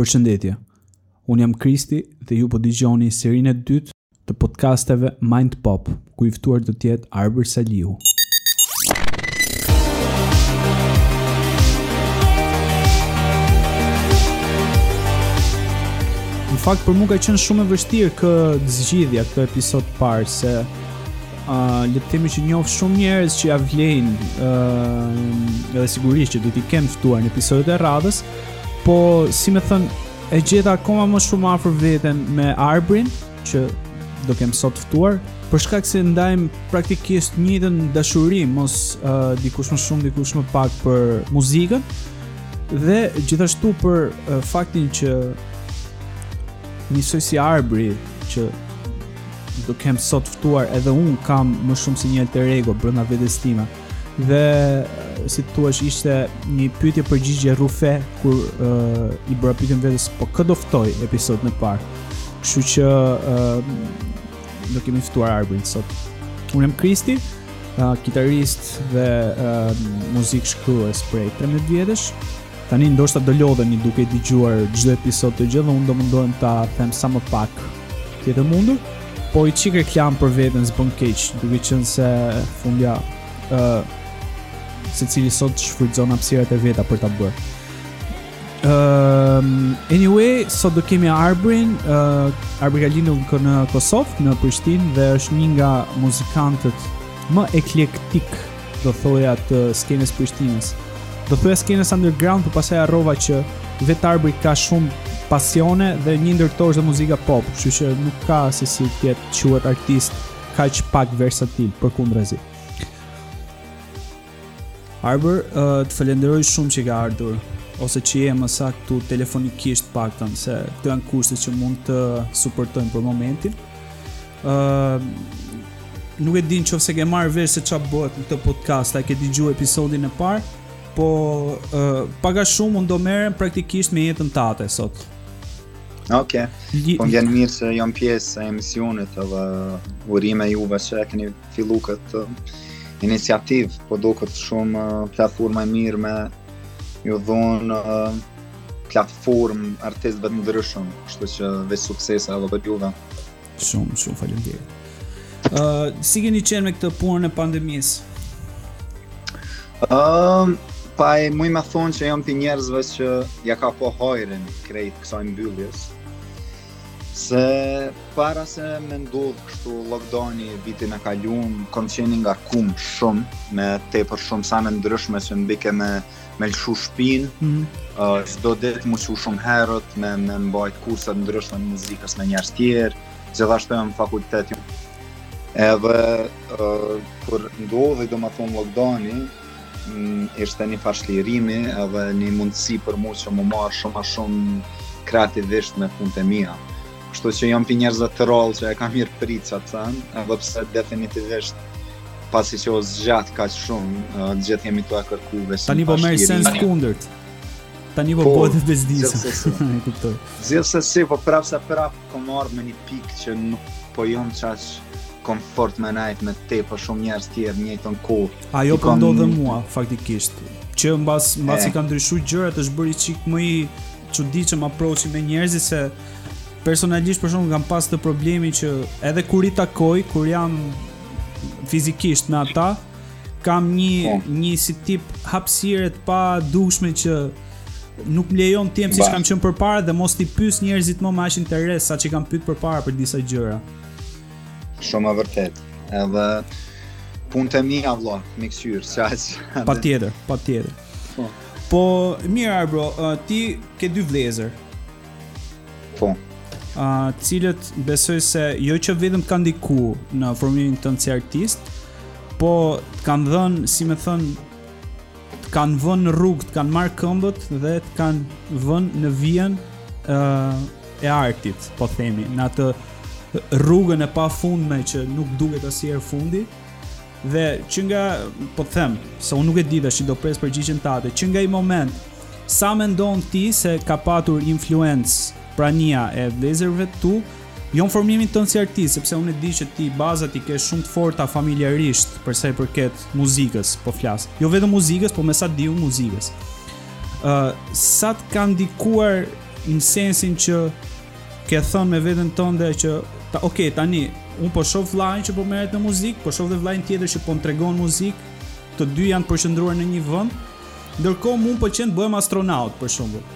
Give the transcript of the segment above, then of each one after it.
Përshëndetje. Unë jam Kristi dhe ju po dëgjoni serinë e dytë të podcasteve Mind Pop, ku i ftuar do të jetë Arbër Salihu. Në fakt për mua ka qenë shumë e vështirë kë të zgjidhja këtë episod të parë se Uh, le të themi që njoh shumë njerëz që ja vlejnë uh, edhe sigurisht që do t'i kem ftuar në episodet e radhës, po si me thënë e gjeta akoma më shumë afër veten me Arbrin që do kem sot ftuar për shkak se ndajmë praktikisht njëjtën dashuri, mos uh, dikush më shumë, dikush më pak për muzikën dhe gjithashtu për uh, faktin që njësoj si Arbri që Do kem sot ftuar edhe un kam më shumë si një alter ego brenda vetes time. Dhe si të thuash ishte një pyetje përgjigje rrufe kur uh, i bëra pyetjen vetes po kë do ftoj episodin e parë. Kështu që uh, do kemi ftuar Arbrin sot. Unë jam Kristi, uh, kitarist dhe uh, muzik shkrues prej 13 vjetësh. Tani ndoshta do lodheni duke dëgjuar çdo episod të gjithë dhe unë do mundohem ta them sa më pak Të jetë e mundur. Po i çik reklam për veten s'bën keq, duke qenë se fundja ë uh, secili sot shfrytëzon hapësirat e veta për ta bërë. Um, anyway, sot do kemi Arbrin, uh, Arbri ka lindur në Kosovë, në Prishtinë dhe është një nga muzikantët më eklektik do thoja të skenës Prishtinës. Do thoja skenës underground, por pastaj harrova që vetë Arbri ka shumë pasione dhe një ndër këto është dhe muzika pop, kështu që nuk ka se si të quhet artist kaq pak versatil përkundrazi. Arbër, uh, të falenderoj shumë që ke ardhur ose që je më saktë këtu telefonikisht paktën se këto janë kushtet që mund të suportojmë për momentin. Uh, nuk e di nqoftëse ke marrë vesh se ça bëhet në këtë podcast, a ke dëgju episodin e parë, po uh, pak a shumë unë do merrem praktikisht me jetën tate sot. Ok, po m'vjen mirë se jam pjesë e emisionit edhe urime juve që e keni fillu këtë iniciativ, po duket shumë uh, platforma e mirë me ju dhonë uh, platformë artistëve të ndryshëm, kështu që veç suksese edhe për juve. Shumë, shumë faleminderit. Ë, uh, si keni qenë me këtë punën e pandemisë? Ëm, um, paj muj me thonë që jam prej njerëzve që ja ka pa hajrin krejt kësaj mbylljes. Se para se me ndodhë kështu lockdowni vitin e kalum, kom qenë ngarkum shumë, me tepër shumë sene të ndryshme që mbi ke me me lëshu shpinë, mm -hmm. çdo ditë m'u çu shumë herët, me, me mbajt kurset e ndryshme të muzikës me njerëz tjerë, gjithashtu edhe në fakultet. Edhe, uh, kur ndodhi, domethënë, lockdowni, mm, ishte një farë çlirimi edhe një mundësi për mu që m'u marrë shumë ma shumë kreativisht me punët e mija. Kështu që jam prej njerëzve të rallë që e kam mirëpritë, që të thënë, edhe pse definitivisht pasi që u zgjat kaq shumë, uh, gjithë jemi të akërku dhe shumë Tani po merr sens të kundërt. Tani po, po bëhet bezdisëse. Gjithsesi, po prapë se prapë kom ardhë në një pikë që nuk po jom aq komfort me nejtë me tepër shumë njerëz tjerë njëjtën kohë. Ajo po, ka ndodh dhe mua, faktikisht. Që mbas, mbasi kanë ndryshu gjërat është bërë një çikë më i çuditshëm më aproqim me njerëzit se personalisht për shumë kam pas atë problemin që edhe kur i takoj, kur jam fizikisht me ata, kam një po. një si tip hapësire të padukshme që nuk më lejon të jem siç kam qenë përpara dhe mos t'i pyes njerëzit më me aq interes saç i kam pyet përpara për disa gjëra. Shumë e vërtetë. Edhe punë të mia vëlla, miksir, çaj. Patjetër, patjetër. Po. po, mirë bro, ti ke dy vëllezër. Po. Të cilët besoj se jo që vetëm të kanë ndiku në formimin tënd si artist, po të kanë dhënë, si me thënë, të kanë vënë në rrugë, të kanë marrë këmbët dhe të kanë vënë në vijën uh, e artit, po themi, në atë rrugën e pafundme që nuk duket asnjëherë fundi. Dhe që nga, po të them, se unë nuk e di dhe që do pres përgjigjen tënde, që nga ai moment, sa mendon ti se ka patur influencë prania e vëllezërve të tu, jo në formimin tënd si artist, sepse unë e di që ti bazat i ke shumë të forta familjarisht për sa i përket muzikës, po flas. Jo vetëm muzikës, po me sa di unë muzikës. Uh, sa të kanë ndikuar në sensin që Ke thënë me veten tënde që ta, ok, tani un po shoh vllain që po merret me muzikë, po shoh dhe vllain tjetër që po më tregon muzikë. Të dy janë përqendruar në një vend. Ndërkohë mua pëlqen të bëhem astronaut për shembull.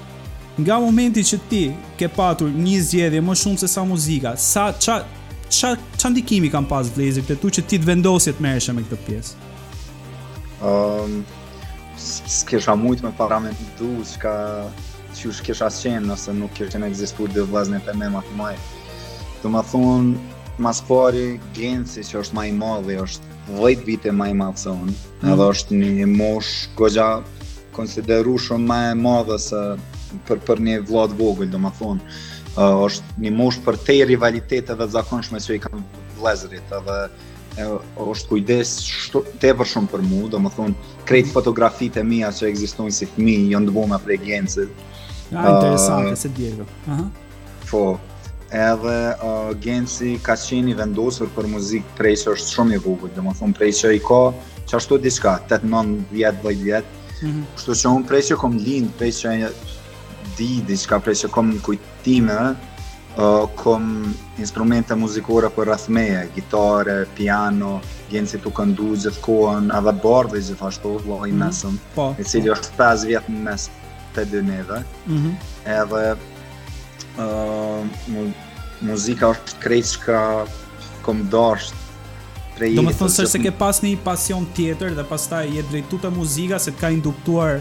Nga momenti që ti ke patur një zgjedhje më shumë se sa muzika, sa ça ça ça ndikimi kanë pas vllezërit e tu që ti të vendosje të merresh me këtë pjesë? Ëm um, s'kisha mujt me paramendu çka Qysh kisha qenë nëse nuk kishin ekzistuar dy vëllezërit e mi më të mëdhenj. Domethënë, ma s'pari Genci që është më i madhi, është 10 vite më i madh se unë. Mm. Edhe është një moshë goxha konsiderueshëm më e madhe se për për një vëlla të vogël, domethënë. Uh, është një moshë përtej rivaliteteve të zakonshme që i kanë vëllezërit edhe e, është kujdes shumë, tepër shumë për mu, domethonë, krejt mhm. fotografit e mija që ekzistojnë si fëmi, janë të bona prej Gencit. Ja, ah, interesante, uh, s'e dija. Uh -huh. Po, edhe uh, Genci ka qenë i vendosur për muzikë prej që është shumë i vogël, domethonë, prej që i ka, që ashtu diçka, 8, 9, 10, 10, 10, Kështu që unë prej që kom lind, prej që di diçka, prej që kom kujt, time, uh, kom instrumente muzikore përreth meje, gitare, piano, Genci tu këndu gjithë kohën, edhe Bardhi gjithashtu, vllau i mhm. mesëm, mm -hmm. i cili është 5 vjet në mes të dy neve. Mm -hmm. Edhe uh, mu, muzika është krejt çka kom dashtë prej Domethënë s'e ke pas një pasion tjetër dhe pastaj je drejtu te muzika se të ka induktuar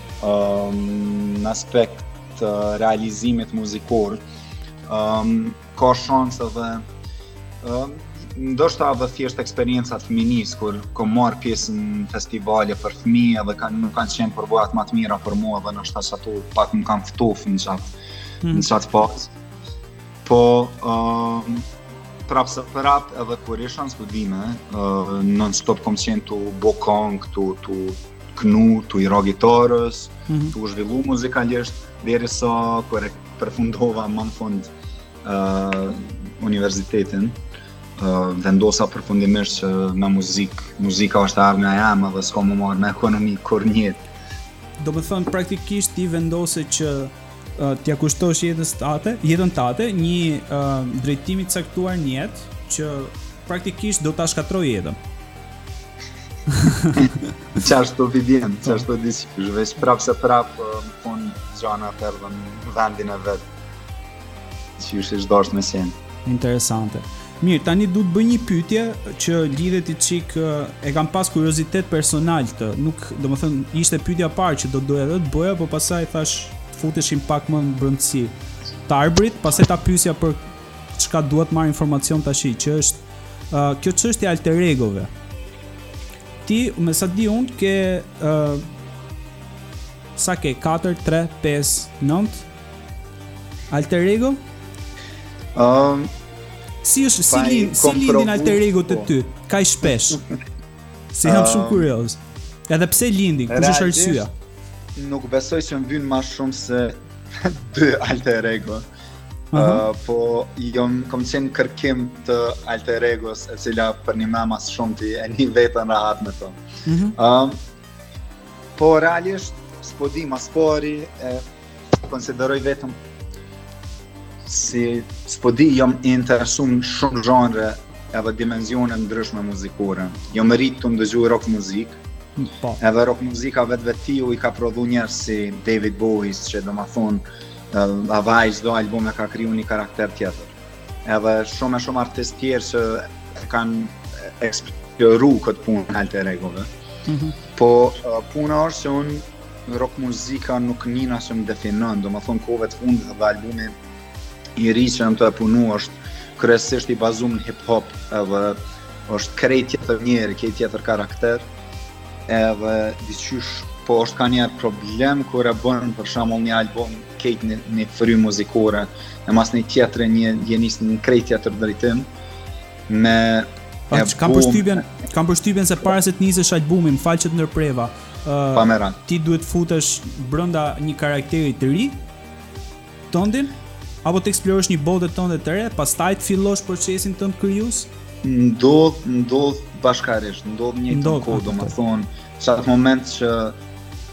në aspekt të realizimit muzikor, um, ka shanse dhe um, ndoshta edhe thjesht eksperiencat e fminisë kur kam marr pjesë në festivale për fëmijë dhe kanë nuk kanë qenë përvojat më të mira për mua dhe ndoshta ato pak më kanë ftof n'qat mm. n'qat pas po um, prap se prap edhe kur isha në studime uh, non stop kom qenë tu bo kong tu tu knu tu i ra gitarës, mm -hmm. tu u zhvillu muzikalisht, derisa kur e përfundova më në fund uh, universitetin, uh, vendosa përfundimisht që me muzikë, muzika është e jemja dhe s'kam me u marrë me ekonomi kurrnjet. Domethënë, praktikisht ti vendose që uh, t'ia kushtosh jetës tate, jetën tate, një uh, drejtimi t'caktuar në jetë që praktikisht do ta shkatrrojë jetën. Qashtu t'vjen, qashtu disi, veç prapë se prapë, po, me punë gjanat erdhën në vendin e vetë, qysh u dasht me qenë. Interesante. Mirë, tani du të bëj një pytje që lidhet i çikë, e kam pas kuriozitet personal të, nuk, domethënë, ishte pytja e parë që do të doja dhe të bëja, po pastaj thashë të futeshim pak më në brëndësi të Arbrit, pastaj ta pysja për çka dua të marr informacion tashi që është uh, kjo çështje e alter egove. Ti me sa di un ke uh, sa ke 4 3 5 9 alter ego? Um, si është si lin si lindin alter egot te po. ty? Kaq shpesh. se jam shumë kurioz. Edhe pse lindin, kush është arsyeja? Nuk besoj se mujn më shumë se dy alter ego. Uh -huh. uh, po jom kom qenë n'kërkim të alter egos e cila përnime ma së shumti e nin veten rahat me të. Mm -hmm. um, po realisht, s'po di ma s'pari, e konsideroj veten si s'po di jom i interesum n'shumë zhanre edhe dimenzione t'ndryshme muzikore. Jom rritë tu ndëgju rock muzik, po. edhe rock muzika vetvetiu ka prodhu njerëz si David Bowie, që domethonë, Edhe ai çdo album e ka kriju një karakter tjetër. Edhe shumë e shumë artistë tjerë që e kanë eksploru këtë punën e alter egove. Mm -hmm. Po puna është që unë rock muzika nuk nina që më definon, domethonë kohëve të fundit dhe albumi i ri që jam tu e punu është kryesisht i bazum në hip-hop edhe është krejt tjetër njeri, krejt tjetër karakter edhe diqysh po është kanjëherë problem kur e bën për shembull një album krejt në një frymë muzikore e masnej tjetrin e nis në krejt tjetër drejtim me pa, e kam përshtypjen kam përshtypjen se para se të nisësh albumin fal që të ndërpreva uh, pa ti duhet të futesh brenda një karakteri të ri tëndin apo të eksplorosh një botë tënde të re, pastaj të fillosh procesin tënd krijues? Ndodh, ndodh bashkarisht, ndodh n'njëjtën kohë, domethonë, qat moment që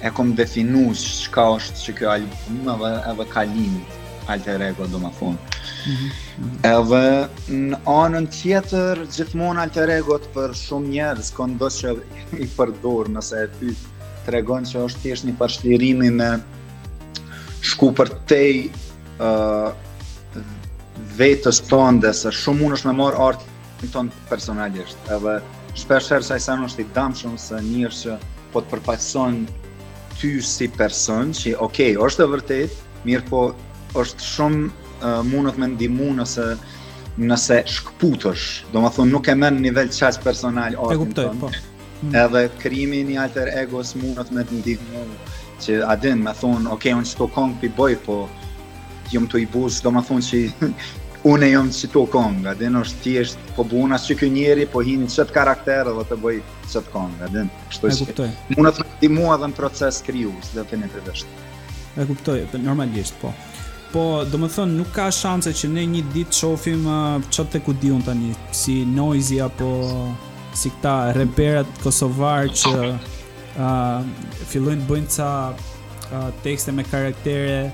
e kom definu çka është qiky album edhe, edhe ka lindë alter ego, domethonë. Mm -hmm. Edhe në anën tjetër, gjithmonë alter egot për shumë njerëz, kando që i përdor nëse e pyt tregon që është thjesht një farë çlirimi me shku për tej uh, vetes tonde se shumë munesh me marrë artin tond personalisht edhe shpeshherë qai sen është i damshëm se nin që po të përfaqëson ty si person që ok, është e vërtetë mirëpo është shumë uh, mundet me ndihmu nëse nëse shkëputesh domethonë nuk e merr n'nivel qaq personal artin tond po. Hmm. Edhe krijimi i një alter egos mundet me të ndihmu që a din me thonë, ok, unë qëto kongë p'i boj, po jom tu i bo, s'domethonë që unë jom qëto kongë, a din është thjesht, po bohna si qiky njeri, po hi n'qët karakter dhe të bëj qët kongë, a din, është të që mundet me ndihmu edhe në proces krijues, dhe të një të vështë. E kuptoj, po, normalisht, po. Po, domethënë, nuk ka shanse që ne një ditë shofim uh, qëtë të ku dion tani, si Noizy apo si këta reperat kosovarë që uh, fillojnë të bëjnë ca uh, tekste me karaktere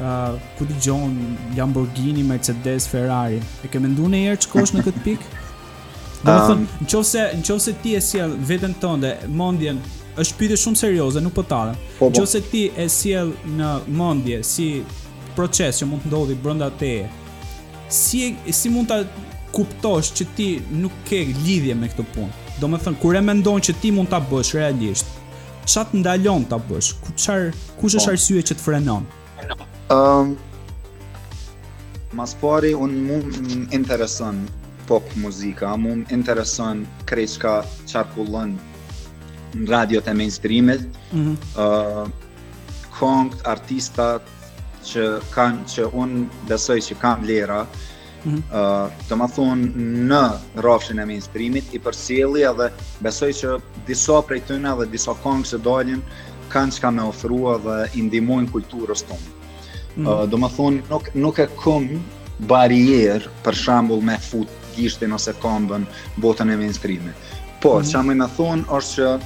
uh, ku dëgjon Lamborghini, Mercedes, Ferrari e ke mendu njëherë që të shkosh në këtë pikë? Domethënë, në qoftë se, në qoftë se ti e sjell veten tënde, mendjen, është pyetje shumë serioze, nuk po tallem. Po, po. Në qoftë se ti e sjell në mendje si proces që mund të ndodhë brenda teje, Si, si mund ta kuptosh që ti nuk ke lidhje me këtë punë? Domethënë, kur e mendon që ti mund ta bësh realisht, ça të ndalon ta bësh? Çfarë, kush është po. arsye që të frenon? Um, ma s'pari, unë mu më intereson pop muzika, mu më intereson krejt çka qarkullon në radiot e mainstreamit, mm -hmm. uh, kongët, artistat, që kanë që un besoj që kanë vlera. Ëh, mm -hmm. uh, domethonë në rrafshin e mainstreamit i përcjelli, edhe besoj që disa prej tyre edhe disa kangë që dalin kanë çka me ofru dhe i ndihmojnë kulturës tonë. Mm -hmm. uh, domethonë nuk nuk e kom barrierë për shembull me fut gishtin ose komën n'botën e mainstreamit. Po, mm -hmm. çka me thonë është që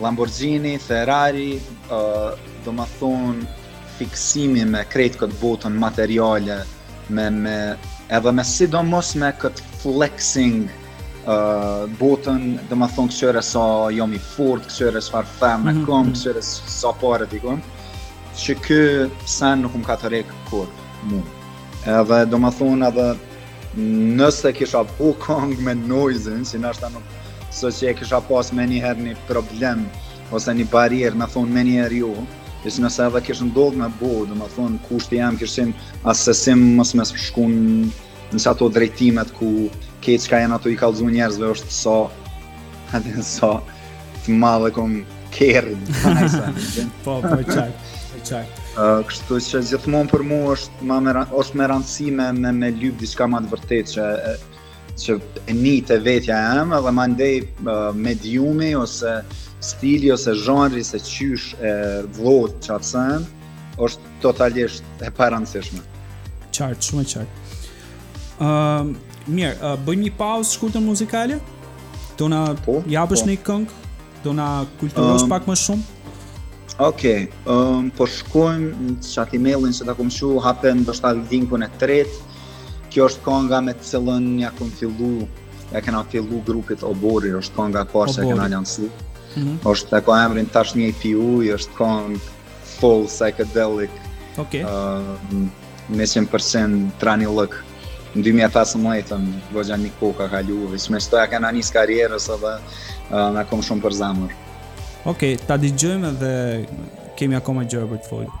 Lamborghini, Ferrari, domethonë fiksimi me krejt këtë botën materiale, me, me, edhe me sidomos me këtë flexing uh, botën, domethonë kqyre sa jom i fort, kqyre çfarë femne mhm, kom, mhm. kqyre sa paret i kom, qiky sen nuk më ka tërhekë kurrë mu. Edhe domethonë edhe Nëse kisha bo kongë me Noizyn, s'është, nuk është që e kisha pas menjëherë një problem, ose një barrierë, me thonë menjëherë jo, është nëse edhe kish ndodhë me bo, domethonë kushti jem kish me qenë assesi mos me shku në qato drejtimet ku krejt çka janë ato i kallzu njerëzve është sa Edhe sa, të madhe e kom kerrin, Po, po, qartë, po, qartë. Uh, kështu që gjithmonë për mu është, ma me, është me rëndësime me, me lypë diçka ma të vërtet që, që e nxit te vetja jeme dhe mandej uh, mediumi ose stili ose zhanri se qysh e vlon qat sen është totalisht e parëndësishme. Qartë, shumë qartë. Ëm, uh, mirë, uh, bëjmë një pauzë të shkurtër muzikale? Do na po, japësh po. një këngë? Do na kulturosh um, pak më shumë? Okej, okay, um, po shkojmë në qat emailin që ta kom çu, hape ndoshta linkun e tretë. Kjo është konga me të cilën ja kom fillu, ja kena fillu grupit Obori, është konga e parë që kena lansu. Mm -hmm. Është e ka emrin tash një IPU, është kongë full psychedelic. Okej. Okay. Uh, me 100% trani lëk. Në 2015-ën goxha një kohë ka kalu, veç me qato e kena nis karrierën edhe uh, e kom shumë për zemër. Okej, okay, ta dëgjojmë dhe kemi akoma gjëra për të folë.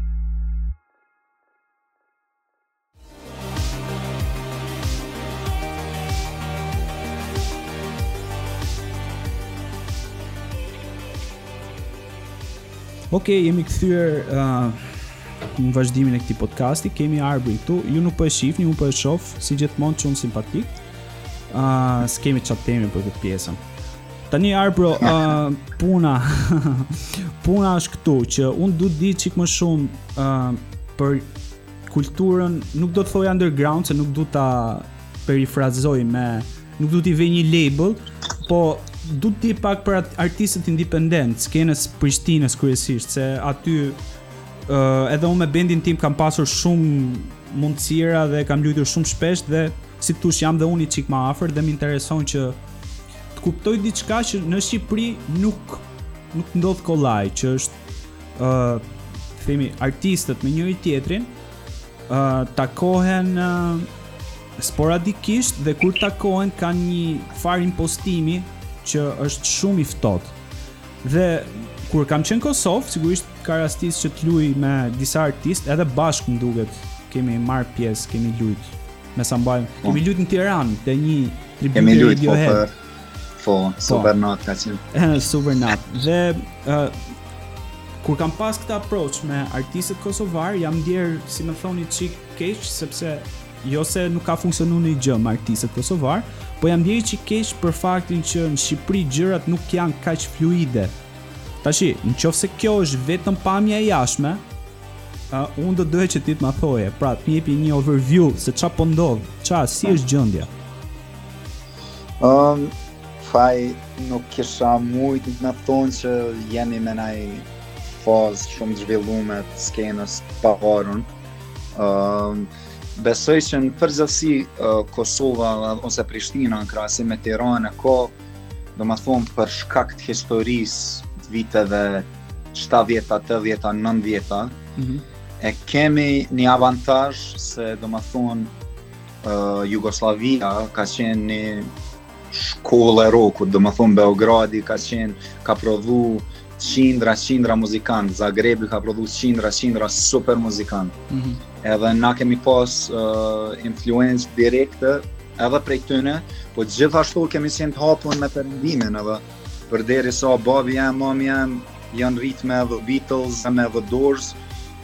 Ok, jemi kthyer uh, në vazhdimin e këtij podcasti, kemi Arbrin këtu, ju nuk po e shifni, unë po e shof, si gjithmonë çun simpatik, uh, s'kemi ça të themi për këtë pjesën. Tani Arbro, uh, puna puna është këtu që unë du të di çik më shumë ë uh, për kulturën, nuk du të thoj underground se nuk du ta perifrazoj me nuk du t'i vej një label, po du të di pak për artistët independent, skenës së Prishtinës kryesisht se aty ë uh, edhe unë me bendin tim kam pasur shumë mundësi dhe kam luajtur shumë shpesh dhe si t'thush jam dhe unë i çik më afër dhe më intereson që të kuptoj diçka që në Shqipëri nuk nuk ndodh kollaj, që është ë uh, themi artistët me njëri tjetrin ë uh, takohen uh, sporadikisht dhe kur takohen kanë një farë impostimi që është shumë i ftohtë. Dhe kur kam qenë në Kosovë, sigurisht ka rastisë që të luaj me disa artistë, edhe bashkë më duket kemi marrë pjesë, kemi luajtur Me sa mbaj mend. Po. Kemi luajtur në Tiranë te një tribut Kemi luajtur po, për po, po, super nat ka qenë. super nat. Dhe ë kur kam pas këtë approach me artistët kosovarë, jam ndjer, si me thënë, çik keq sepse jo se nuk ka funksionuar një gjë me artistët kosovarë, po jam ndier çik keq për faktin që në Shqipëri gjërat nuk janë kaq fluide. Tashi, në qoftë se kjo është vetëm pamja e jashtme, A, unë do doja që ti të ma thoje, pra të jepje një overview se ça po ndodh, ça, si po. është gjendja? Um, faj, nuk kisha mujtë me thonë që jemi me naj fazë shumë të zhvillume të skenës pavarun. Um, besoj që në përgjithësi uh, Kosova ose Prishtina në krahasim me Tiranën ka Domethonë për shkak të historisë të viteve 70-ta, 80-ta, 90-ta, mm -hmm. e kemi një avantazh se domethonë uh, Jugosllavia ka qenë një shkollë e rokut, domethonë Beogradi ka qenë, ka prodhu qindra, qindra muzikant, Zagrebi ka prodhu qindra, qindra super muzikant. Mm -hmm. Edhe na kemi pas uh, influencë direkte edhe prej tyne, po gjithashtu kemi qenë të hapun me përndimin edhe përderisa babi jem, mami jem, janë rritë me The Beatles, me The Doors,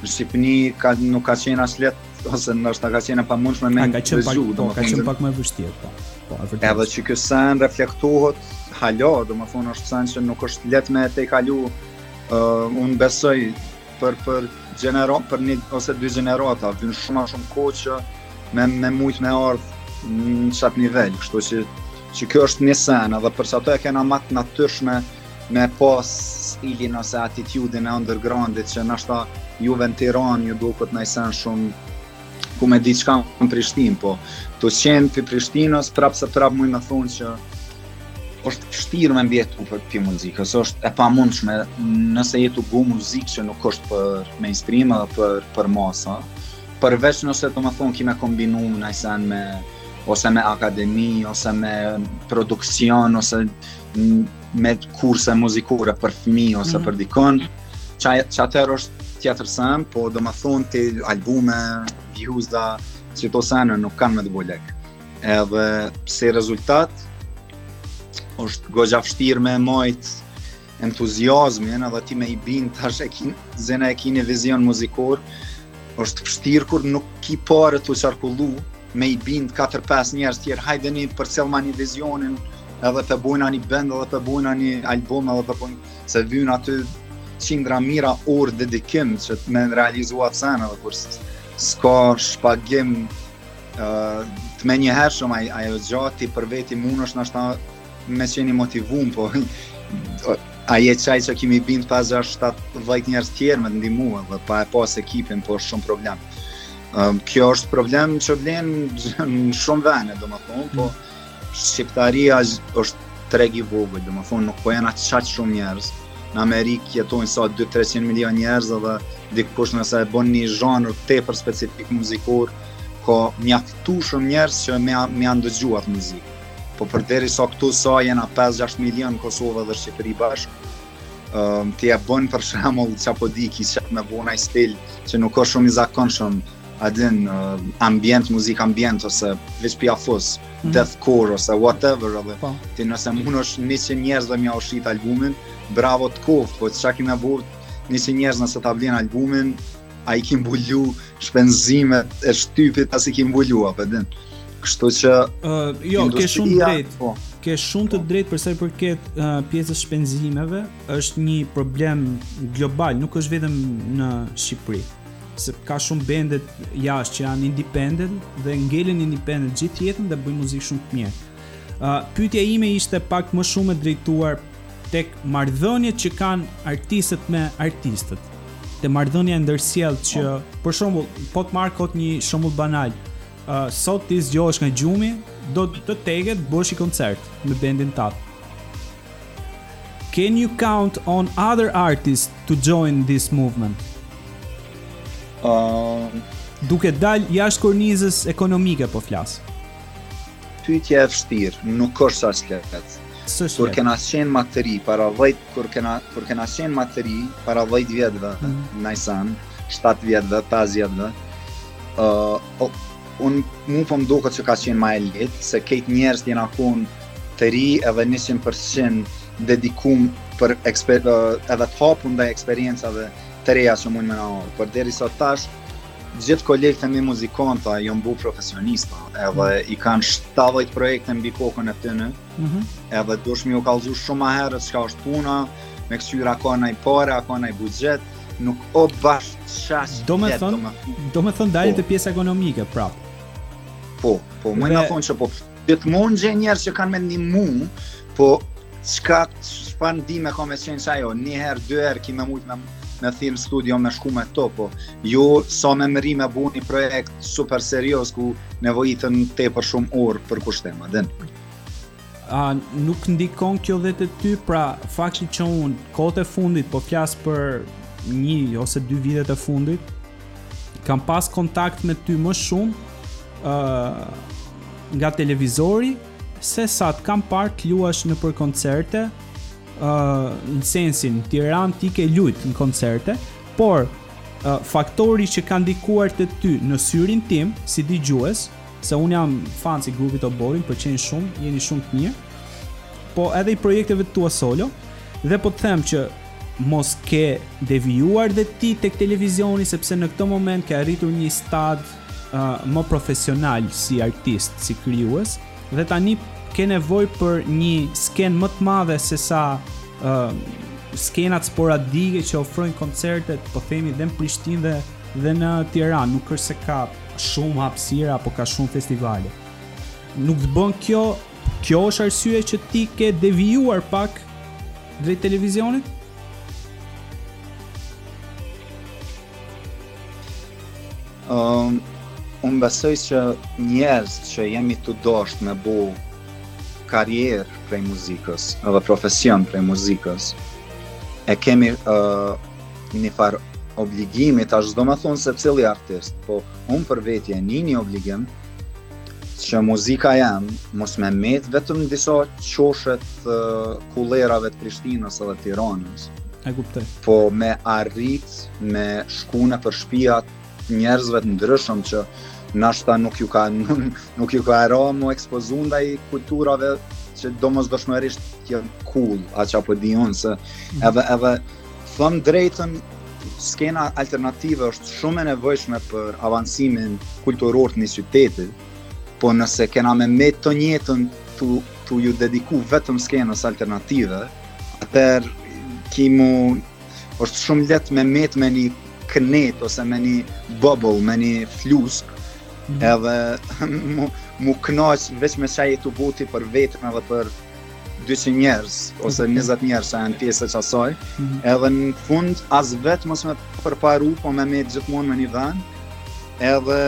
në Shqipëni ka, nuk ka qenë as letë, ose nashta ka qenë e pamundshme me ndëgju. Ka qenë pak, po, ka qenë pak ma vështirë, po. Po, e vërtet. Edhe qiky sen reflektohet hala, domethonë është sen që nuk është let me e tejkalu, uh, unë besoj për, për, gjenero, për një ose dy gjenerata, vyn shumë ma shumë kohë që me, me mujtë me ardhë në qatë nivel, kështu që, qikjo është një sen, edhe për qato e kena ma të natyrshme me pas stilin ose atitudin e undergroundit që nashta juve në Tiranë ju duke ket najsen shumë ku me ditë çka në Prishtinë, po tu qenë prej Prishtinës, prapë se prapë muj me thonë që është vështirë me mbijetu prej muzikës, është e pamundshme nëse je tu bo muzikë që nuk është për mainstream dhe për, për masa, përveç nëse domethonë ki me kombinu najsen me ose me akademi, ose me produksion, ose me kurse muzikore për fëmi ose mm. për dikon, që, që atëherë është tjetër sen, po domethonë prej albume, views dhe qito sene nuk kanë me t'bo lek. Edhe si rezultat, është goxha vështirë me majtë entuziazmin edhe ti me i bin tash e ki, ta zëmë e ki ni vizion muzikor është vështirë kur nuk ki pare tu qarkullu me i bind 4-5 njerës tjerë, hajde e përcjellim një vizionin edhe po bojna ni bend edhe po bojna ni album edhe po bojna se vyjnë aty qindra mijëra orë dedikim që ti me e realizu at sen edhe kur s'ka shpagim uh, të menjëhershëm ajo gjë ti për veti munesh me Me qenë i motivum, po aj, qajo që ki me i bind pesë 6-7 njerës tjerë me të ndimu dhe pa e pas ekipin, po është shumë problem. Um, kjo është problem që vlen në shumë vene, domethonë, po mm. Shqiptaria është treg i vogël, domethonë, nuk jena qaq shumë njerës. Në Amerikë jetojnë sa 2-300 milion njerës dhe dikush nëse e bon një zhanër tepër specifik muzikor, ka mjaftueshëm njerës që me, me e ndëgju at muzikë. Po përderisa sa këtu sa jena 5-6 milion në Kosovë dhe Shqipëri bashkë, um, ti e bon për shembull qe s'po di ki që me bo ni stil që nuk është shumë i zakonshëm, a din uh, ambient, muzik ambient ose veç p'ja fus, mm -hmm. deathcore ose whatever edhe po. ti nëse munesh njëqind njerëz me ja shit albumin bravo të koftë, po çka ki me bo njëqind njerëz nëse ta blejn albumin A i ki mbulu shpenzimet e shtypit, as i ki mbulu, a po din. Kështu që... Uh, jo, ke shumë drejt, po. ke shumë të drejt për sa i përket uh, pjesës shpenzimeve, është një problem global, nuk është vetëm në Shqipëri. Se ka shumë bende jashtë që janë independent dhe ngelen independent gjithë jetën dhe bëjnë muzikë shumë të mirë. Uh, pytja ime ishte pak më shumë e drejtuar tek marrëdhëniet që kanë artistët me artistët, te marrëdhënia e ndërsjellë që, po. për shembull, po të marr kot një shembull banal, uh, sot ti zgjohesh nga gjumi, do të teket bësh i koncert me bendin tat. Can you count on other artists to join this movement? Uh, duke dal jashtë kornizës ekonomike po flas. Pyetja e vështirë, nuk është sa s'lehtë. Kur kena qenë ma të ri, para dhejt, kur kena, kur kena qenë ma të ri, para dhejt vjetëve, mm -hmm. najsen, shtatë vjetëve, pes vjetëve, uh, oh, unë mu po m'duket që ka qenë ma e litë, se kejt njerëzit jena kon të ri edhe 100% dediku për eksper, uh, edhe të hapun ndaj eksperiencave të reja që mund me na ardh. Përderisa tash, Gjithë kolegët e mi muzikanta janë bo profesionista, edhe mm. i kanë 70 projekte mbi kokën e tyne, mm -hmm. edhe dush me u kallzu shumë ma herët çka është puna, me kqyr a ka naj pare, a ka naj buxhet, nuk o bash qash do me thënë, do me thënë dalim te po. pjesa ekonomike, prapë. Po, po, më nga thonë që po Gjithmonë gjen njerëz që kanë me ndihmu, po çfarë ndihmë ka me qenë ajo, një herë, dy herë ki me mujt me m'thirr studio me shku me ta, po jo sa me mrri me bo një projekt super serioz ku nevojiten tepër shumë orë përkushtim, a din. A, nuk ndikon kjo dhe te ty, pra fakti që unë kohët e fundit po flas për një ose dy vitet e fundit, Kam pas kontakt me ty më shumë ë uh, nga televizori se sa të kam parë të luash nëpër koncerte ë uh, në sensin Tiranë ti ke lujt në koncerte, por uh, faktori që ka ndikuar te ty në syrin tim si dëgjues, se un jam fans i grupit Oborri, pëlqen shumë, jeni shumë të mirë. Po edhe i projekteve të tua solo dhe po të them që mos ke devijuar dhe ti tek televizioni sepse në këtë moment ke arritur një stad uh, më profesional si artist, si krijues dhe tani ke nevojë për një skenë më të madhe se sa uh, skenat sporadike që ofrojnë koncertet, po themi dhe në Prishtinë dhe dhe në Tiranë, nuk është se ka shumë hapësira apo ka shumë festivale. Nuk të bën kjo, kjo është arsye që ti ke devijuar pak drejt televizionit? Um, unë besoj që njerëz që jemi tu dosht me bo karrierë prej muzikës edhe profesion prej muzikës e kemi uh, një far obligimi tash domethonë secili artist po unë për vete e nij një obligim Që muzika jem, mos me met vetëm në disa qoshe t' uh, kulerave të Prishtinës dhe Tiranës. E kuptoj. Po me arrit, me shku nëpër shpijat e njerëzve të ndryshëm që nashta nuk ju ka nuk, nuk ju ka ra m'u ekspozu ndaj kulturave që domosdoshmërisht të jenë cool, a që apo di unë, se mhm. edhe, edhe Thom drejtën, skena alternative është shumë e nevojshme për avancimin kulturor të një qyteti, po nëse kena me met te njejtën tu, tu ju dediku vetëm skenës alternative, atëherë ki me, është shumë leht me met me një kënetë ose me një bubble, me një fluskë, mm. edhe mu, mu knaq veç me qata që e ke bo ti për vetën edhe për 200 njerëz ose 20 njerëz që janë pjesë e qasaj, mhm. edhe në fund as vetë mos me përparu, po me met gjithmonë me një vend, edhe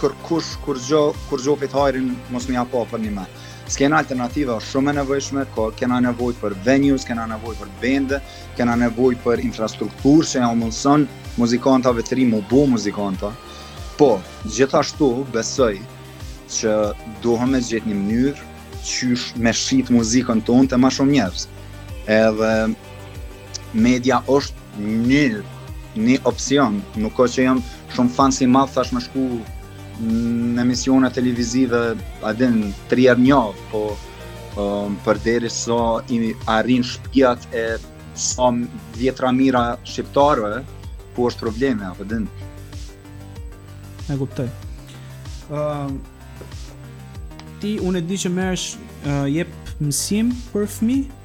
kërkush kurgjo, kurgjo, hajrin mos me ja pa përnime. Skena alternative është shumë e nevojshme, ko kena nevojë për venues, kena nevojë për bende, kena nevojë për infrastrukturë që jau mundëson muzikantave të ri m'u bo muzikanta. Po, gjithashtu besoj që duhet me gjet një mënyrë qysh me shti muzikën tonë te ma shumë njerëz. Edhe media është një, një opsion, nuk është që jam shumë fan i madh, tash me shku në emisione televizive, a din, tri herë n'javë, po um, përderisa i arrin shpijat e sa dhjetra mija shqiptarëve, pse osht problem, a din. E kuptoj. Um, Ti, unë e di që merresh uh, jep mësim për fëmijë.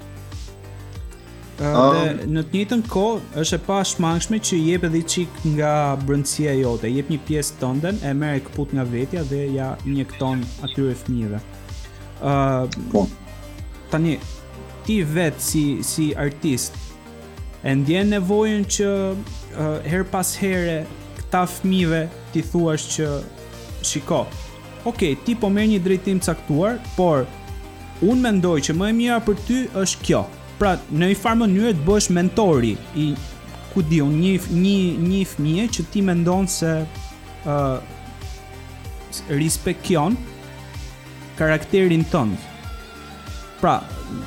Uh, um, dhe ah. në të njëjtën kohë është e pashmangshme që i jep edhe i çik nga brendësia jote. Jep një pjesë tënden, e merr e këput nga vetja dhe ja injekton atyre fëmijëve. Ëh. Uh, po. Tani ti vetë si si artist, E ndjen nevojën që herë pas here këta fëmijëve t'i thuash që shiko. Ok, ti po merr një drejtim të caktuar, por unë mendoj që më e mira për ty është kjo. Pra, në një farë mënyre të bëhesh mentori i ku di unë një një një fëmije që ti mendon se ë uh, respekton karakterin tënd. Pra,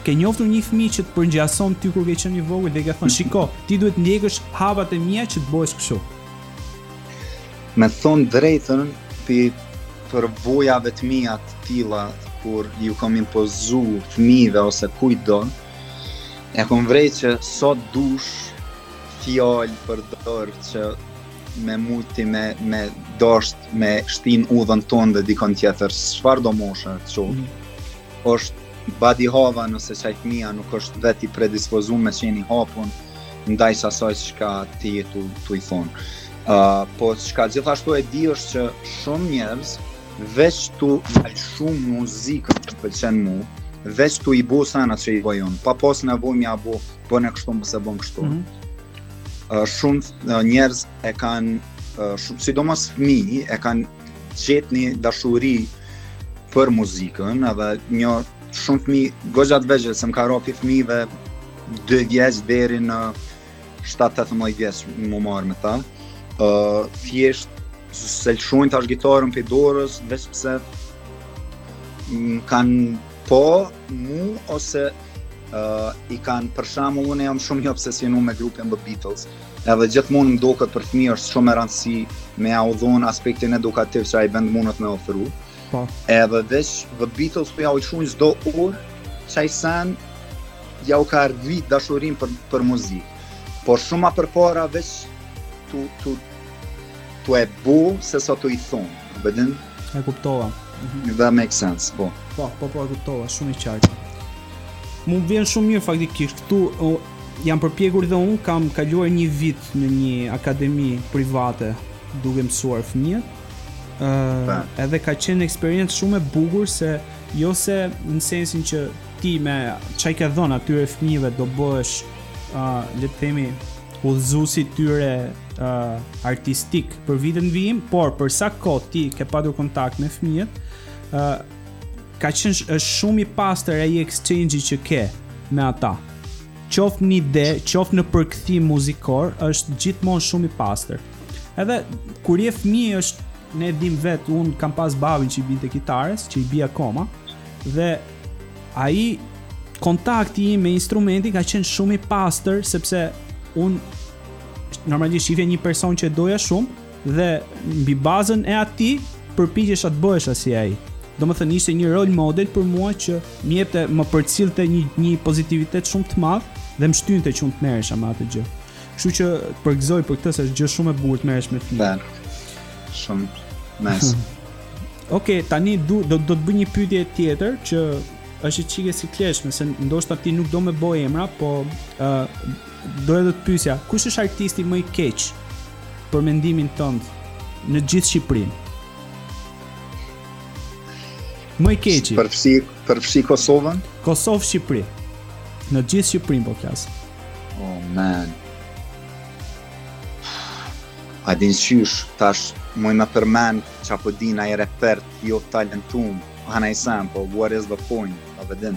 ke njoftur një fëmijë që të përngjason ty kur ke qenë i vogël dhe ke thënë, mm. "Shiko, ti duhet të ndjekësh hapat e mia që të bëhesh kështu." Me thon të drejtën, prej përvojave t'mia të tilla kurrë s'ju kam impozu fëmijëve ose kujtdo, e kam vrej që sado shumë fjalë përdor që me mujt, me, me dasht, me shti n'udhën tonde dikon tjetër, çfarëdo moshe të qo, mm. është badihava nëse qaj fëmija nuk është vetë i predispozum me qenë i hapun ndaj asaj që ti je tu i thonë. Uh, po çka gjithashtu e di është që shumë njerëz, veç tu e shumë muzikën që m'pëlqen mu, veç tu i bo senet që i boj un, pa pas nevoj me ja bo, bone kështu mos e bon kështu. Mm -hmm. shumë njerëz e kanë shumë sidomos fëmijë e kanë gjetë një dashuri për muzikën edhe një shumë fëmijë goxha të vegjël se më ka ra pi fëmijëve dy vjeç deri në 17-18 vjeç m'u marrë me ta ë uh, thjesht s'e lëshojnë tash gitarën pi dorës veç pse m'kanë pa mu ose uh, i kanë për shembull unë jam shumë i obsesionuar me grupin The Beatles. Edhe gjithmonë më duket për fëmijë është shumë me rëndësi me jau dhon aspektin edukativ që ai bend mundet me ofru. Po. Edhe veç The Beatles po jau lshon çdo orë q'ajo send jau ka ardhi dashuria për për muzikë. Por shumë më përpara veç tu tu tu e bo sesa tu i thon. Bëdin E kuptova. Mhm. That makes sense, po. Po, po, po, e kuptova, shumë i qartë. Mu vjen shumë mirë faktikisht, këtu o, jam përpjekur dhe unë kam kaluar një vit në një akademi private duke mësuar fëmijët. Ëh, uh, edhe ka qenë eksperiencë shumë e bukur se jo se në sensin që ti me ça i ke dhënë atyre fëmijëve do bëhesh ëh, uh, le të themi udhëzuesi i tyre uh, artistik për vitin në vijim, por për sa kohë ti ke patur kontakt me fëmijët, uh, ka qenë është shumë i pastër ai exchange-i që ke me ata. Qoftë në ide, qoftë në përkthim muzikor, është gjithmonë shumë i pastër. Edhe kur je fëmijë është unë e di vet, un kam pas babin që i binte kitarës, që i bie akoma dhe ai kontakti im me instrumentin ka qenë shumë i pastër sepse un normalisht shifja një person që e doja shumë dhe mbi bazën e atij përpiqesha të bëhesha si ai. Domethënë ishte një role model për mua që më jepte më përcillte një një pozitivitet shumë të madh dhe më shtynte që unë të merresha me atë gjë. Kështu që të përgëzoj për këtë se është gjë shumë e bukur të merresh me fëmijë. Shumë nice. Ok, tani du, do, do të bëj një pyetje tjetër që është çikë e sikletshme se ndoshta ti nuk do me bo emra, po ë uh, do edhe të pyesja, kush është artisti më i keq për mendimin tënd në gjithë Shqipërinë? Më i keq. Përfshi, përfshi Kosovën? Kosovë Shqipëri. Në gjithë Shqipërinë po flas. Oh man. A din qysh, tash muj me përmen ça po di naj reper t'jo talentum ama po what is the point of it then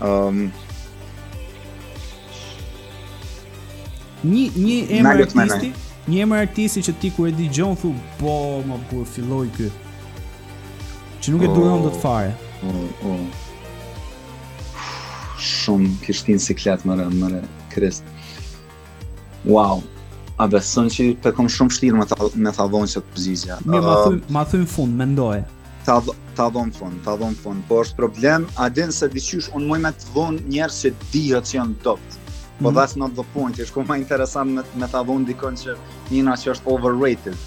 um një një emër artisti një emër artisti që ti kur e dëgjon thu bo ma kur filloi ky që nuk e oh, duron dot fare oh, oh. shumë m'ke shtin n'siklet më rëmë më rëmë krist Wow, a beson që e kom shumë vshtirë me, tha, me ta thon që të pëzizja? Mirë, ma thuj, ma thuj në fund, mendoje. Ta, ta thom n'fund, ta thom n'fund, po është problem, a din se di qysh, unë muj me t'thon njerz që dihet që janë t'dobt. Po mm. that's not the point, ish kon ma interesant me, me ta thon dikon që nina që është overrated.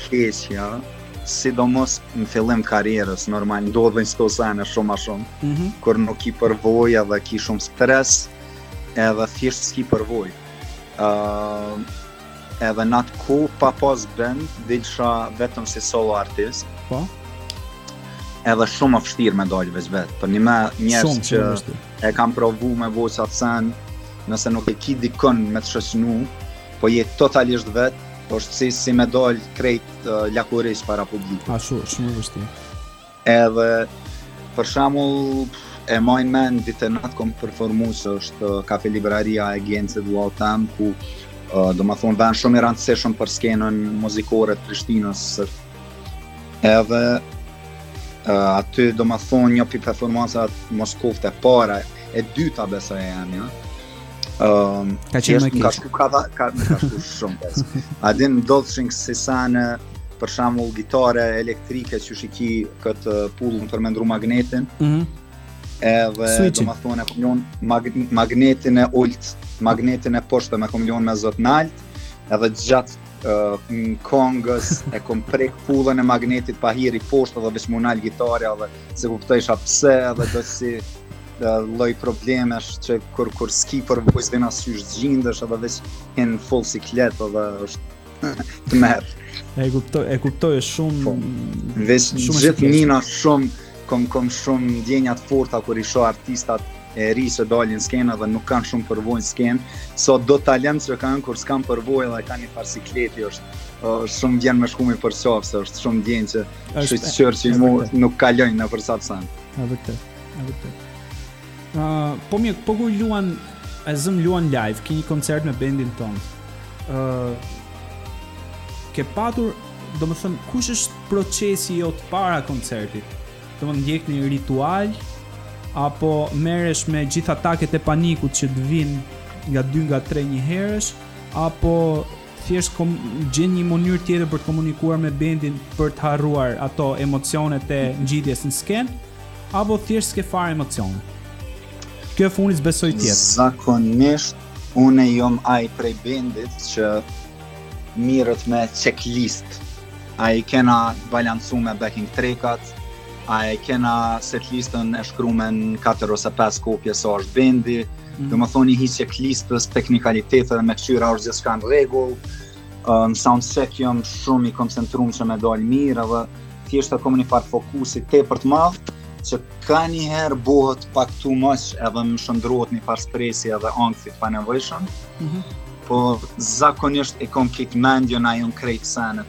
keqja, sidomos në fillim karrierës, normal ndodhin këto sene shumë ma shumë, mm -hmm. kur nuk ki përvojë edhe ki shumë stres, edhe thjesht s'ki përvojë. Uh, edhe në atë kohë pa pas bend, dilsha vetëm si solo artist, po? edhe shumë ma vështirë me dalë veç vetë, për njime njerëz që e kan provu me bo çat sen, nëse nuk e ki dikën me të shoqnu, Po je totalisht vet, po është si si me dal krejt uh, lakuriq para publikut. Ashtu, shumë vështirë. Edhe për shembull e maj men n'Dit' e Nat' kom performu që është uh, kafe libraria e Gencet Wow Tam ku uh, domethënë vend shumë i rëndësishëm për skenën muzikore të Prishtinës edhe uh, aty domethënë një prej performancave mos koftë e para e dyta besa e jemja? Ëm, ka qenë tmerr keq. Ka shku ka dha, ka ka shku shumë pes. A din ndodhshin sene ksi për shembull gitara elektrike qysh e ki kët pullën për me ndrru magnetin. Ëh. Mm -hmm. Edhe domethënë e kom pas mag, magnetin e ult, magnetin e poshtë me kon me zo t'nalt, edhe gjatë uh, kongës e kom prek pullën e magnetit pa hiri poshtë dhe veç m'u nal gitara edhe s'e kuptojsha pse edhe disi lloj problemesh që kur kur s'ki përvojë vjen asysh gjindesh edhe veç hin full siklet edhe është të merr. E kuptoj, e kuptoj shumë po, veç shumë gjithmonë shumë kom kom shumë ndjenja të forta kur i shoh artistat e ri që dalin n'skenë dhe nuk kanë shumë përvojë n'skenë, sado talent që kanë kur s'kanë përvojë dhe kanë një farë sikleti është është shumë vjen me shku me i përqafë, është shumë vjen që shyqyr që mu nuk kalojnë në përsa pësanë. A, vërtet. E vërtet. Ë, uh, po mirë, po kur luan, e zëmë luan live, ke një koncert me bendin tënd. Ë, uh, ke patur, domethënë, kush është procesi yt para koncertit? Domethënë ndjek një ritual apo merresh me gjithë ataket e panikut që të vijnë nga 2 nga 3 njëherësh apo Thjesht gjen një mënyrë tjetër për të komunikuar me bendin për të harruar ato emocionet e ngjitjes në skenë apo thjesht s'ke fare emocione? Kjo e fundit s'besoj të jetë. Zakonisht unë jom ai prej bendit që mirret me checklist. A i kena balancu me backing trekat, a e kena set listën e shkrume n'4 ose 5 kopje sa është bendi, mm. domethonë ni checklist, teknikalitete dhe me kqyr a është gjithçka në rregull, në sound check jam shumë i koncentrum që me dalë mirë dhe thjesht e komë një farë fokusi tepër të madh, që kanjëherë bohet pak too much edhe më shndërrohet n'një farë stresi edhe ankthi t'panevojshëm, mm -hmm. po zakonisht e kom kit mendjen a jonë krejt senet,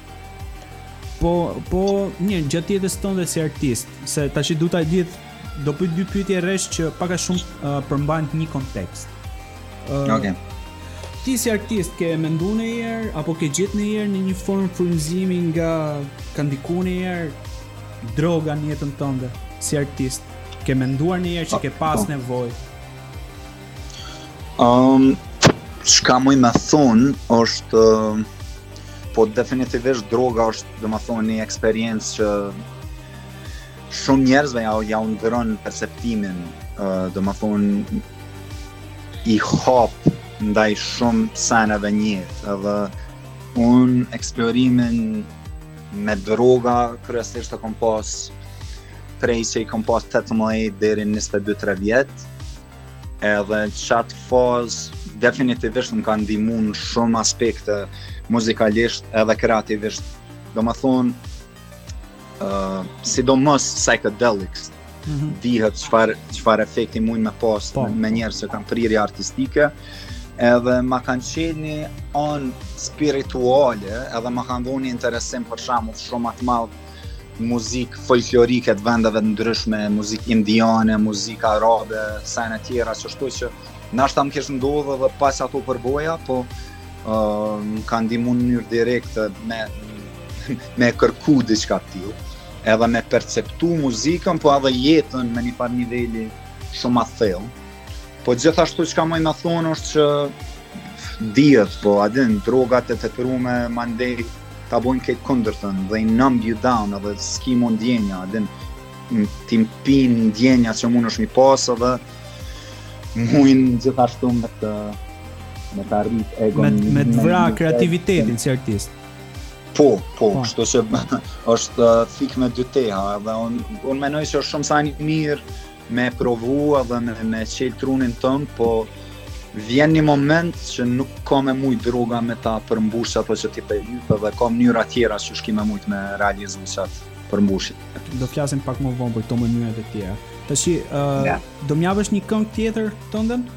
Po, po, një, gjatë jetës tonde si artist, se tash du ta di, do pyes dy pyetje rresht që pak a shumë uh, përmbajnë një kontekst. Uh, okay. Ti si artist ke mendu njëherë, apo ke gjet njëherë në një formë frymëzimi nga, ka ndiku njëherë droga në jetën tënde, si artist? Ke menduar njëherë që ke pas po. nevojë? Um, çka muj me thonë, është... Uh Po definitivisht droga është, domethonë, një eksperiencë që shumë njerëzve ia, ia ndërron perceptimin, uh, domethonë, i hap ndaj shumë seneve n'jetë, edhe unë eksplorimin me droga, kryesisht e kom pas prej që i kom pas 18 deri 22-3 vjetë, Edhe në qatë fazë, definitivisht më ka ndimu në shumë aspekte muzikalisht edhe kreativisht. Domethonë, uh, sidomos psychedelics, mm -hmm. dihet çfarë, çfarë efekti mujnë me pas po. me njerëz që kanë prirje artistike, edhe ma kanë qel ni anë spirituale, edhe ma kanë dhonë ni interesim për shembull shumë ma të madh, muzikë folklorike të vendeve të ndryshme, muzikë indiane, muzikë arabe, e të tjera, kështu që nashta m'kish ndodhë dhe pas ato përvoja, po uh, më ka ndihmu në mënyrë direkte me, me kërku diçka të tillë, edhe me perceptu muzikën, po edhe jetën në një far niveli shumë ma të thellë. Po gjithashtu çka muj me thonë është që dihet, po a din, drogat e tepërume, mandej, ta bojnë krejt të kundërtën dhe i numb you down edhe s'ki mo ndjenja edhe t'i mpin ndjenjat që mundesh m'i pas edhe mujn gjithashtu me të me ta rrit egon me, me të vra kreativitetin si artist po, po, po. kshtu që është uh, thikë me dy teha edhe unë un menoj që është shumë sen i mirë me e provu edhe me, me e çel trunin tonë, po vjen një moment që nuk ka me mujtë droga me ta përmbush ato që ti pe lyp dhe ka mënyra tjera qysh ki me mujtë me realizu qat përmbushje. Do të flasim pak më vonë për këto mënyrat e tjera. Tashi, uh, yeah. do me na vësh një këngë tjetër tënden?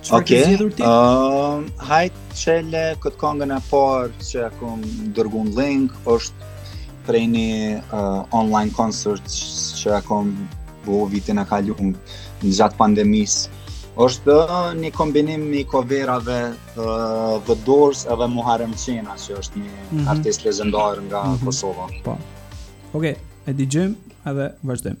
Çfarë okay. ke zgjedhur ti? Ëm, ehm, uh, hajt qele kët kangën e parë që e kom dërgu n'link është prej një uh, online concert që e kom bo vitin e kalum gjatë pandemisë. Është një kombinim i coverave të uh, The Doors edhe Muharrem Qena, që është një mm -hmm. artist legjendar nga mm -hmm. Kosova. Po. Okej, okay, e dëgjojmë edhe vazhdojmë.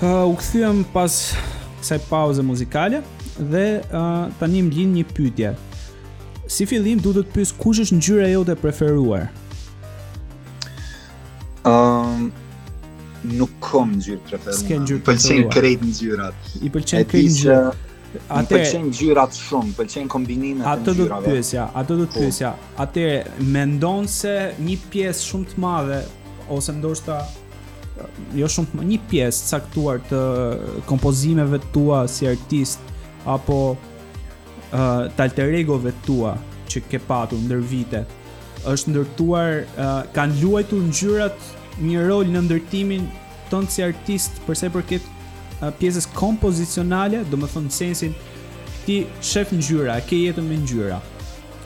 Uh, u kthyem pas kësaj pauze muzikale dhe uh, tani më lind një pyetje. Si fillim duhet të të pyes kush është ngjyra jote e preferuar? Ëm ehm, um, nuk kam ngjyrë të preferuar. I pëlqej krejt ngjyrat. I pëlqen krejt ngjyrat. Më pëlqejnë ngjyrat shumë, më pëlqejnë kombinimet e ngjyrave. Atë do të pyesja, atë do të po. pyesja. Atëherë mendon se një pjesë shumë të madhe ose ndoshta jo shumë një pjesë të caktuar të kompozimeve tua si artist apo uh, të alter egove tua që ke patur ndër vite është ndërtuar uh, kanë luajtur ngjyrat një rol në ndërtimin tënd si artist për sa i përket uh, pjesës kompozicionale, domethënë në sensin, ti shef ngjyra, e ke jetën me ngjyra.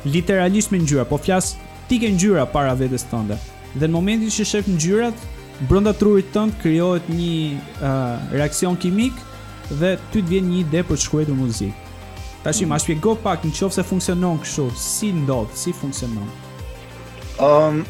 Literalisht me ngjyra, po flas ti ke ngjyra para vetes tënde. Dhe në momentin që shef ngjyrat, brenda trurit tënd krijohet një uh, reaksion kimik dhe ty të vjen një ide për të shkruar muzikë. Tash mm. ma shpjego pak në qoftë se funksionon kështu, si ndodh, si funksionon. Ëm um,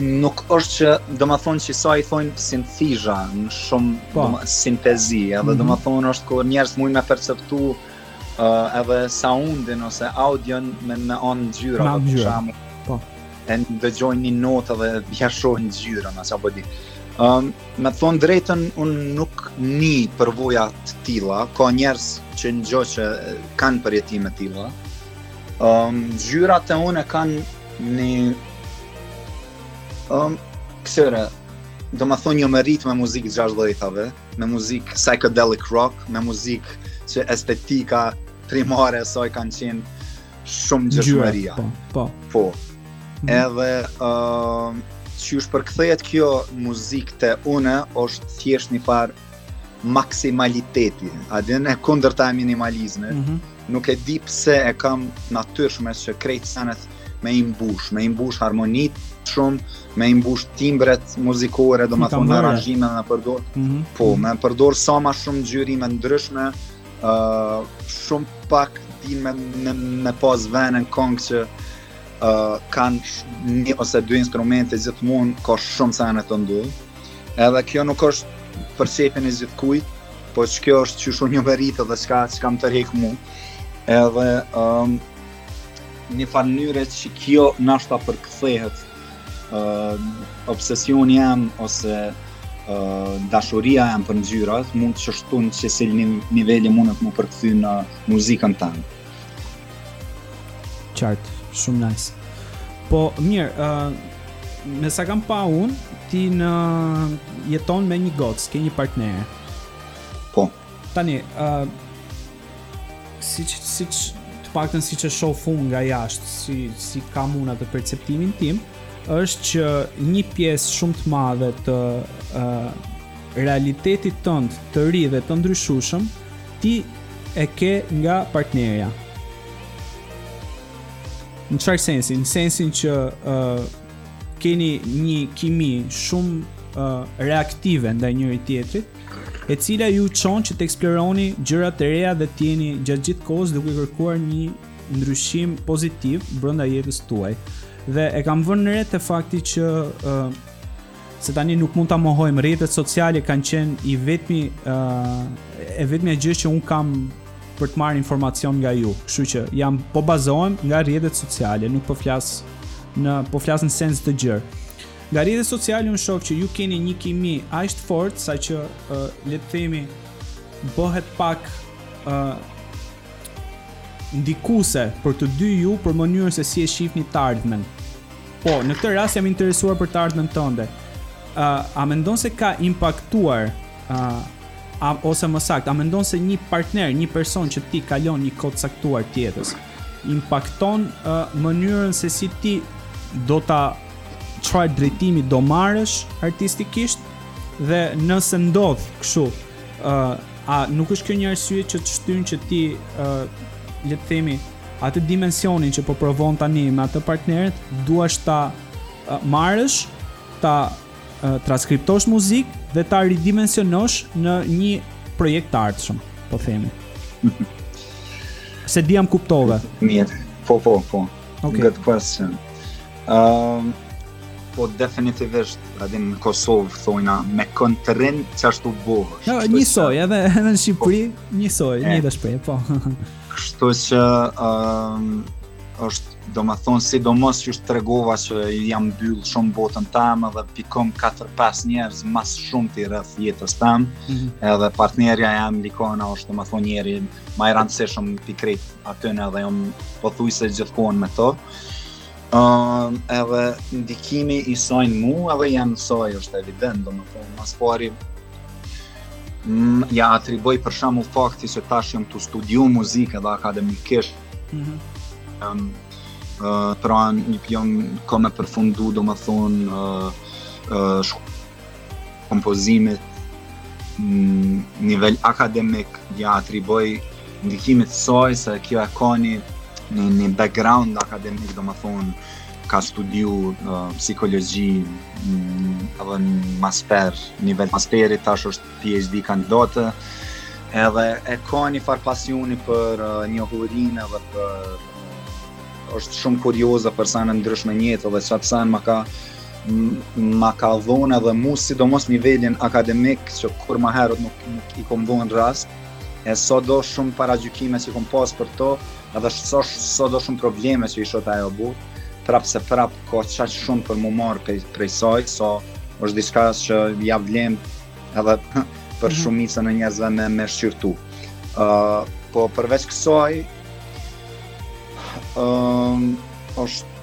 nuk është që domethonë qysh i thonë synesthesia në shqip po. sinestezi edhe mm -hmm. domethonë mhm. është kur njerëz mujnë me perceptu uh, edhe soundin ose audion me anë ngjyra me anë ngjyra po. e ndëgjojnë një notë edhe ja shohin ngjyrën s'po di po um, me thonë drejtën unë nuk kam përvoja të tilla ka njerëz që njoh që kanë përjetime të tilla Um, ngjyrat te unë kanë një... Um, kësere, domethonë jom rritë me muzikë gjashtëdhetave, me muzikë psychedelic rock, me muzikë që estetika primare e saj kanë qenë shumëngjyrshmëria. Po, po. Po. Mm. Edhe, uh, qysh përkthehet kjo muzikë te unë, është thjesht një farë maksimaliteti, a din e kundërta e minimalizmit, mm -hmm. nuk e di pse e kam natyrshme që krejt senet me i mbush, me i mbush harmonitë shumë, me i mbush timbret muzikore, domethonë në aranzhime me përdor, mm -hmm. po, me përdor sa ma shumë ngjyrime ndryshme, uh, shumë pak di me, me, me pas venën kongë që uh, kanë një ose dy instrumente gjithmonë ka shumë sene tu ndodhë, Edhe kjo nuk është për qefin e gjithkujt, po që kjo është qysh unë jom rritë dhe çka që m'ka tërhekë mu. Edhe um, një farë mënyre që kjo nashta përkthehet uh, obsesioni jem ose uh, dashuria jem për ngjyra, mund qështu në qësi lloj niveli mundet m'u përkthy në muzikën tanë. Qartë, shumë nice. Po, mirë, uh, me sa kam pa unë, tinë jeton me një gocë, ke një partnere. Po. Tani, uh, siç, siç, të paktën siç e shof unë nga jashtë, si, si kam unë atë perceptimin tim, është që një pjesë shumë të madhe të uh, realitetit tënd të ri dhe të ndryshueshëm, Ti e ke nga partnerja. Në çfarë sensi? Në sensin që ë uh, keni një kimi shumë uh, reaktive ndaj njëri tjetrit, e cila ju çon që të eksploroni gjëra të reja dhe të jeni gjatë gjithë kohës duke kërkuar një ndryshim pozitiv brenda jetës tuaj. Dhe e kam vënë re te fakti që uh, se tani nuk mund ta mohojmë rrjetet sociale kanë qenë i vetmi uh, e vetmja gjë që un kam për të marrë informacion nga ju. Kështu që jam po bazohem nga rrjetet sociale, nuk po flas në po flas në sens të gjerë. Nga rrjetet sociale un shoh që ju keni një kimi aq të fortë saqë uh, le të themi bëhet pak uh, ndikuse për të dy ju për mënyrën se si e shihni të ardhmen. Po, në këtë rast jam interesuar për të ardhmen tënde. Ë, uh, a mendon se ka impaktuar ë uh, a ose më saktë, a mendon se një partner, një person që ti kalon një kohë të caktuar të jetës, impakton uh, mënyrën se si ti do ta çfarë drejtimi do marrësh artistikisht dhe nëse ndodh kështu, ë uh, a nuk është kjo një arsye që të shtyn që ti ë uh, le të themi atë dimensionin që po provon tani me atë partnerin, duash ta marrësh, ta transkriptosh muzikë dhe ta ridimensionosh në një projekt të ardhshëm, po themi. S'e di a më kuptove. Mirë. Po, po, po. Okay. Good question. Um, po definitivisht edhe në Kosovë thojna me kon rrin qashtu bohesh. Jo, njësoj, edhe edhe në Shqipëri, po, njësoj, njëjta shprehje, po. Kështu që um, është domethënë sidomos qysh të tregova që jam mbyllë shumë në botën teme edhe po i kom 4-5 njerëz ma së shumti rreth jetës teme mm -hmm. edhe partnerja jem Likona është domethënë njeri ma i rëndësishëm prej krejt atyne dhe jam pothuajse gjithë kohën me to Um, edhe ndikimi i saj në mu edhe jem në saj është evident domethënë më së pari mm, ia atribuoj për shembull fakti se tash jam tu studiu muzikë edhe akademikisht mm -hmm. um, uh, pra jom ka me përfundu domethënë uh, uh, kompozimit në nivel akademik ia atribuoj ndikimit të saj se kjo e ka një një, një background akademik domethënë ka studiu uh, psikologji mm, edhe në master, nivel masteri tash është PhD kandidate edhe e ka një farë pasioni për uh, njohuri edhe për uh, është shumë kurioza për sene të ndryshme në jetë edhe qat pasion ma ka ma ka dhonë edhe mu sidomos në nivelin akademik që kurrë ma herët nuk, nuk i kom dhonë rast e sado shumë paragjykime që kom pas për to edhe sa, sado shumë probleme që i shoh te ajo botë prapëseprapë ka qaq shumë për me marrë prej, prej saj sa është diçka që ia vlen edhe për mhm. shumicën e njerëzve me, me shqyrtu uh, po përveç kësaj uh, është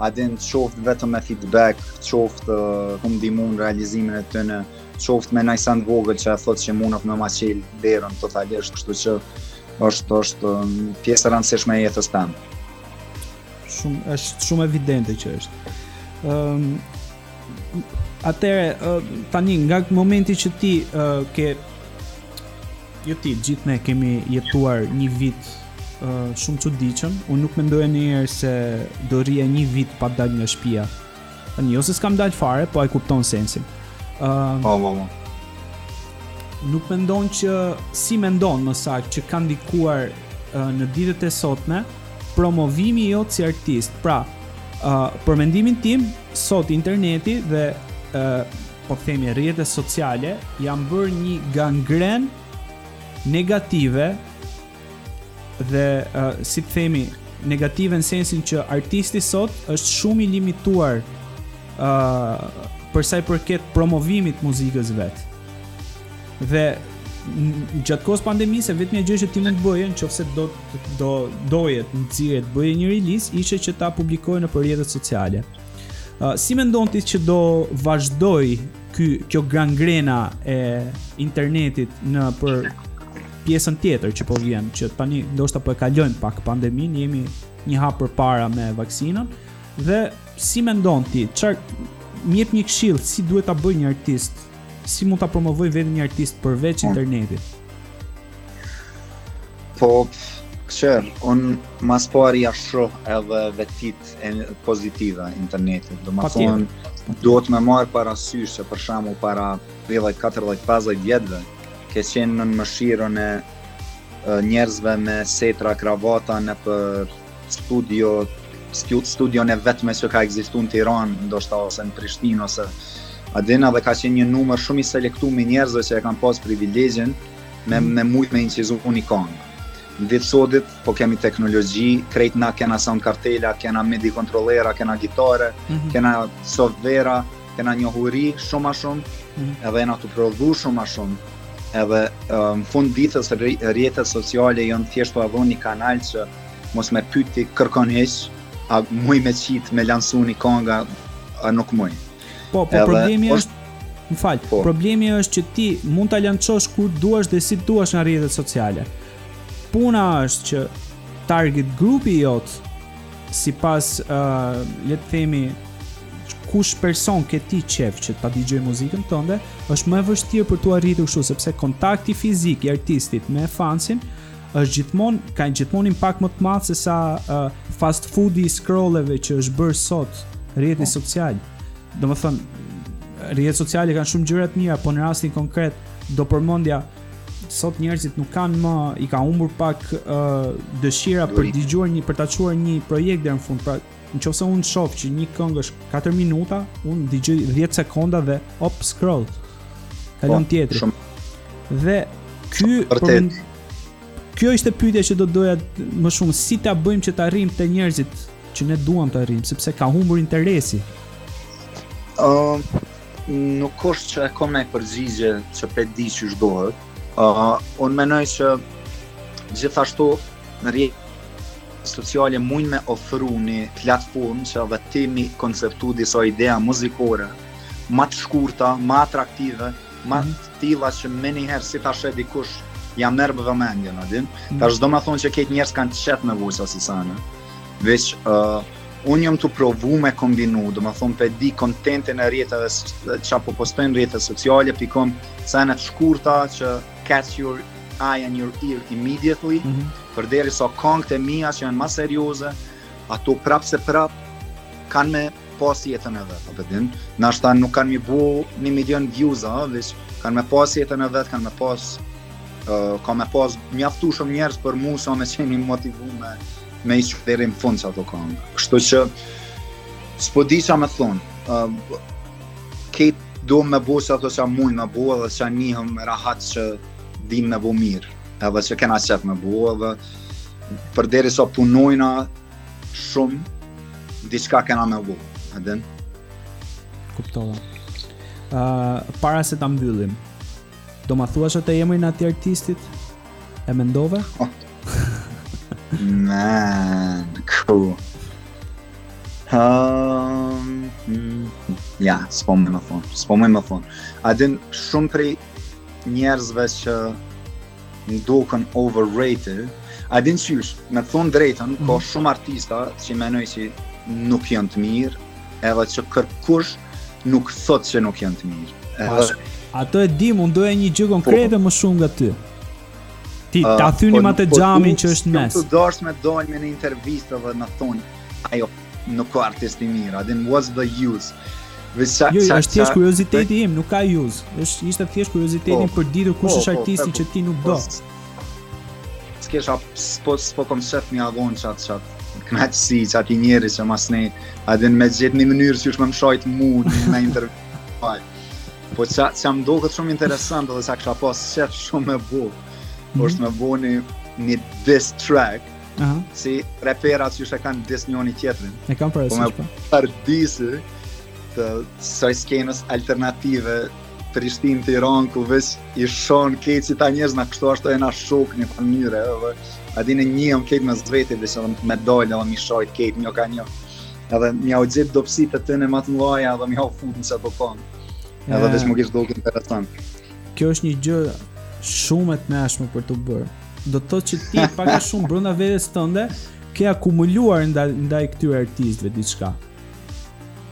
A din qoftë vetëm me feedback, qoftë uh, tu më ndihmu në realizimin e tyne, qoftë me najsen të vogël që e thotë që mundet me ma çelë derën totalisht, kështu që është, është um, pjesë e rëndësishme e jetës teme. Shumë, është shumë evidente që është. Um, atëherë, uh, tani, nga momenti që ti uh, ke Jo ti, gjithë ne kemi jetuar një vit uh, shumë çuditshëm. Unë nuk mendoja ndonjëherë se do rrija një vit pa dal nga shpia. Unë jo se s'kam dal fare, po e kupton sensin. Uh, po, po, po. Nuk mendon që si mendon më saktë që ka ndikuar uh, në ditët e sotme promovimi i jot si artist. Pra, uh, për mendimin tim, sot interneti dhe uh, po themi rrjetet sociale janë bërë një gangren negative dhe uh, si të themi negative në sensin që artisti sot është shumë i limituar uh, për sa i përket promovimit muzikës së vet. Dhe gjatë kohës pandemisë e vetmja gjë që ti mund të bëje në qoftë se do doje të nxirrje të bëje një release ishte që ta publikoje nëpër rrjetet sociale. Uh, si mendon ti që do vazhdojë ky kjo gangrena e internetit nëpër pjesën tjetër që po vjen, që tani ndoshta po e kalojmë pak pandeminë, jemi një hap përpara me vaksinën dhe si mendon ti, ça, më jep një këshillë si duhet ta bëjë një artist, si mund ta promovojë veten një artist përveç internetit? Po, kqyr, unë ma së pari ia shoh edhe vetitë pozitive internetit. Domethonë, duhet me marrë parasysh që për shembull para 14-15 vjetëve, ke qenë në mëshirën e njerëzve me setra kravata nëpër studio, studion e vetme që ka ekzistu në Tiranë, ndoshta ose në Prishtinë, ose a di unë, dhe ka qenë një numër shumë i selektum i njerëzve që e kanë pas privilegjin, Me, me mujtë me incizu ni kongë. Në ditë t'sotit, po kemi teknologji, krejt na kena sound kartela, kena midi kontrollera, kena gitare, mm -hmm. kena software, kena njohuri shumë ma shumë, mm -hmm. edhe jena tu prodhu shumë ma shumë. Edhe në fund t'ditës, rrjetet sociale janë thjesht të japin një kanal që mos me pyti kërkon hiç, a muj me qitë me lansu ni kongë a nuk muj. Po, po problemi është Më fal, po. problemi është që ti mund ta lançosh kur duash dhe si duash në rrjetet sociale. Puna është që target grupi jot sipas ë uh, le të themi kush person ke ti qejf që ta dëgjojë muzikën tënde, është më e vështirë për t'u arritur kështu sepse kontakti fizik i artistit me fansin është gjithmonë ka gjithmonë impakt më të madh se sa uh, fast foodi i scrolleve që është bërë sot rrjeti, po, social. Domethënë rrjetet sociale kanë shumë gjëra të mira, po në rastin konkret do përmendja sot njerëzit nuk kanë më i ka humbur pak uh, dëshira për të dëgjuar një për ta çuar një projekt deri në fund. Pra, Në qoftë se unë shoh që një këngë është 4 minuta, unë dëgjoj 10 sekonda dhe op scroll. Kalon po, tjetri. Shumë. Dhe ky vërtet Kjo ishte pyetja që do doja më shumë si ta bëjmë që t'arrijmë te njerëzit që ne duam t'arrijmë, sepse ka humbur interesi. Ëm uh, nuk është që e kom naj përgjigje që pe di qysh duhet. Ëm uh, unë menoj që gjithashtu në rrjete sociale mujnë me ofru një platformë që edhe ti m'i konceptu disa ide muzikore, ma të shkurta, ma atraktive, ma mhm. të tilla që me njëherë si ta sheh dikush ja merr mendjen, a din, mhm. tash s'do me thonë që krejt njerëz kanë me qenë me voice-a si sanë, veç uh, unë jom tu provu me kombinu, do me thonë për shembull kontentin në rrjetet edhe çka po postoj në rrjetet sociale, i kom sene të shkurta që catch your eye and your ear immediately, mm -hmm Përderisa kangët e mia që janë ma serioze, ato prapë se prapë kanë me pas jetën e vet, a po din, nashta nuk kanë m'i bo një milion views, a, veç kanë me pas jetën e vet, kanë me pas uh, ka me pas mjaftueshëm njerëz për mua sa me qenë motivu me me i shkru deri n'fund qato kangë. Kështu që s'po di çka me thonë, uh, krejt do me bo qato që mund me bo edhe që nihemi rahat që dimë me bo mirë. edhe që kena qef me bo edhe përderisa punojna shumë diçka kena me bo a din kuptova uh, para se ta mbyllim do ma thua atë emrin e atij artistit e mendove? Oh. man cool um, ja, s'po me më thonë, s'po me më thonë. A din, shumë prej njerëzve që m'duken overrated. A din qysh, me thonë drejtën, mm. ka shumë artista që menoj që nuk janë të mirë, edhe që kërkush nuk thotë që nuk janë të mirë. Edhe... Ato e di, po unë doja një gjë konkrete po, më shumë nga ty. Ti, uh, ta thyenim po, atë po, xhamin që është në mes. Po çka don me dalë me në intervistë edhe me thonë, ajo Nuk o artist i mirë, a din what's the use. Visa, jo, është thjesht kurioziteti im, nuk ka use. Është ishte thjesht kuriozitet po, për të ditur kush po, është po, artisti që ti nuk do. S'kesha s'po s'po kom qef me ia lon keq keq. Kënaqsi qatij njeri që masnej a din me gjetë një mënyrë qysh me m'sha mu në intervjua. Po çka çka më duket shumë interesant edhe çka kisha pas qef shumë me bo. Mm -hmm. Është me bo ni një diss track Aha. Si reperat që e kanë diss njoni tjetrin. E kanë për e si shpa. Për disë të saj skenës alternative Prishtinë Tiranë, ku veç i shan kejtë si ta njëzë, në kështu ashtë e na shokë një fëmyre, dhe a di në një onë kejtë me zveti, dhe se me dojnë, dhe me i sha krejt një ka një. Edhe mi au gjithë dopsit e të në matë mdoja, dhe mi au fundë në se po Edhe dhe shmë kishë do këtë interesantë. Kjo është një gjë shumë e tmerrshme për t'u bërë. Do të thotë që ti pak a shumë brenda vetes tande ke akumuluar ndaj ndaj këtyre artistëve diçka.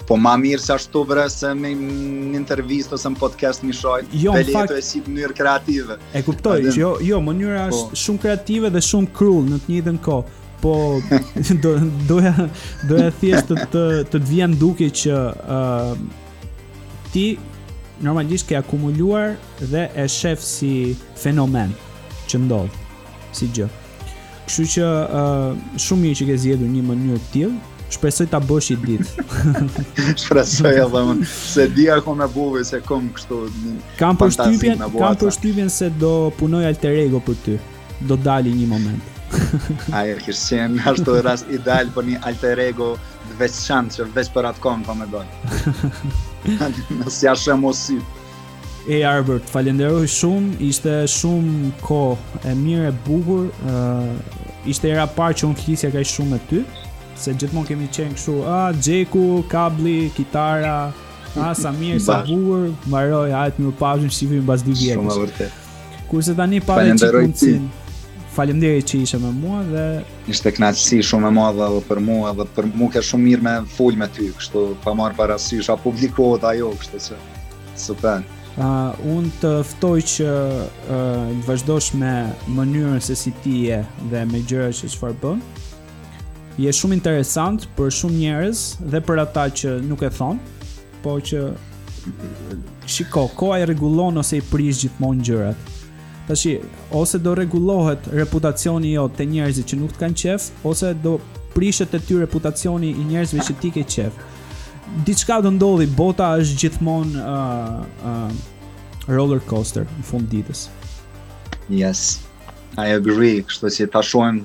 Po ma mirë se ashtu bre se me një intervjist ose në podcast një shoj jo, Edhe e si mënyrë kreative E kuptoj, Arbër... jo, jo, mënyra, po, është shumë kreative dhe shumë cruel në të njëjtën kohë Po, do, doja, doja thjesht të të, të, të vjen duke që uh, Ti normalisht ke akumuluar dhe e shef si fenomen që ndodh si gjë. Kështu që uh, shumë mirë që ke zgjedhur një mënyrë të tillë. Shpresoj ta bësh një ditë. Shpresoj edhe unë. S'e di a kom me bo, veç e kom kështu. Kam përshtypjen, kam përshtypjen se do punojë alter ego për ty. do dalë një moment. Ajo kish qenë ashtu rast ideal për një alter ego të veçantë që veç për atë kohë ka me bo. Nëse, ja shohim si. E Arbert, të falënderoj shumë, ishte shumë kohë e mirë e bukur, uh, ishte hera e parë që unë flisja kaq shumë me ty, se gjithmonë kemi qenë kështu, a, ah, xheku, kablli, kitara, a, ah, sa mirë, sa bukur, mbaroi, hajt mirupafshim shifemi mbas dy vjetësh. Shumë e vërtetë. Kurse tani pata një çik mundësinë. Faleminderit që ishe me mua dhe ishte kënaqësi shumë e madhe edhe për mua dhe për mua ke shumë mirë me fol me ty, kështu pa marr parasysh a publikohet a jo, kështu që super. A uh, unë të ftoj që uh, të vazhdosh me mënyrën se si ti je dhe me gjërat që çfarë bën. Je shumë interesant për shumë njerëz dhe për ata që nuk e thonë. Po që shiko, koha i rregullon ose i prish gjithmonë gjërat. Tashi ose do rregullohet reputacioni jot te njerëzit që nuk të kanë qejf, ose do prishet te ty reputacioni i njerëzve që ti ke qejf. Diçka do ndodhë, bota është gjithmonë ë uh, uh, roller coaster në fund të ditës. Yes. I agree, kështu që ta shohim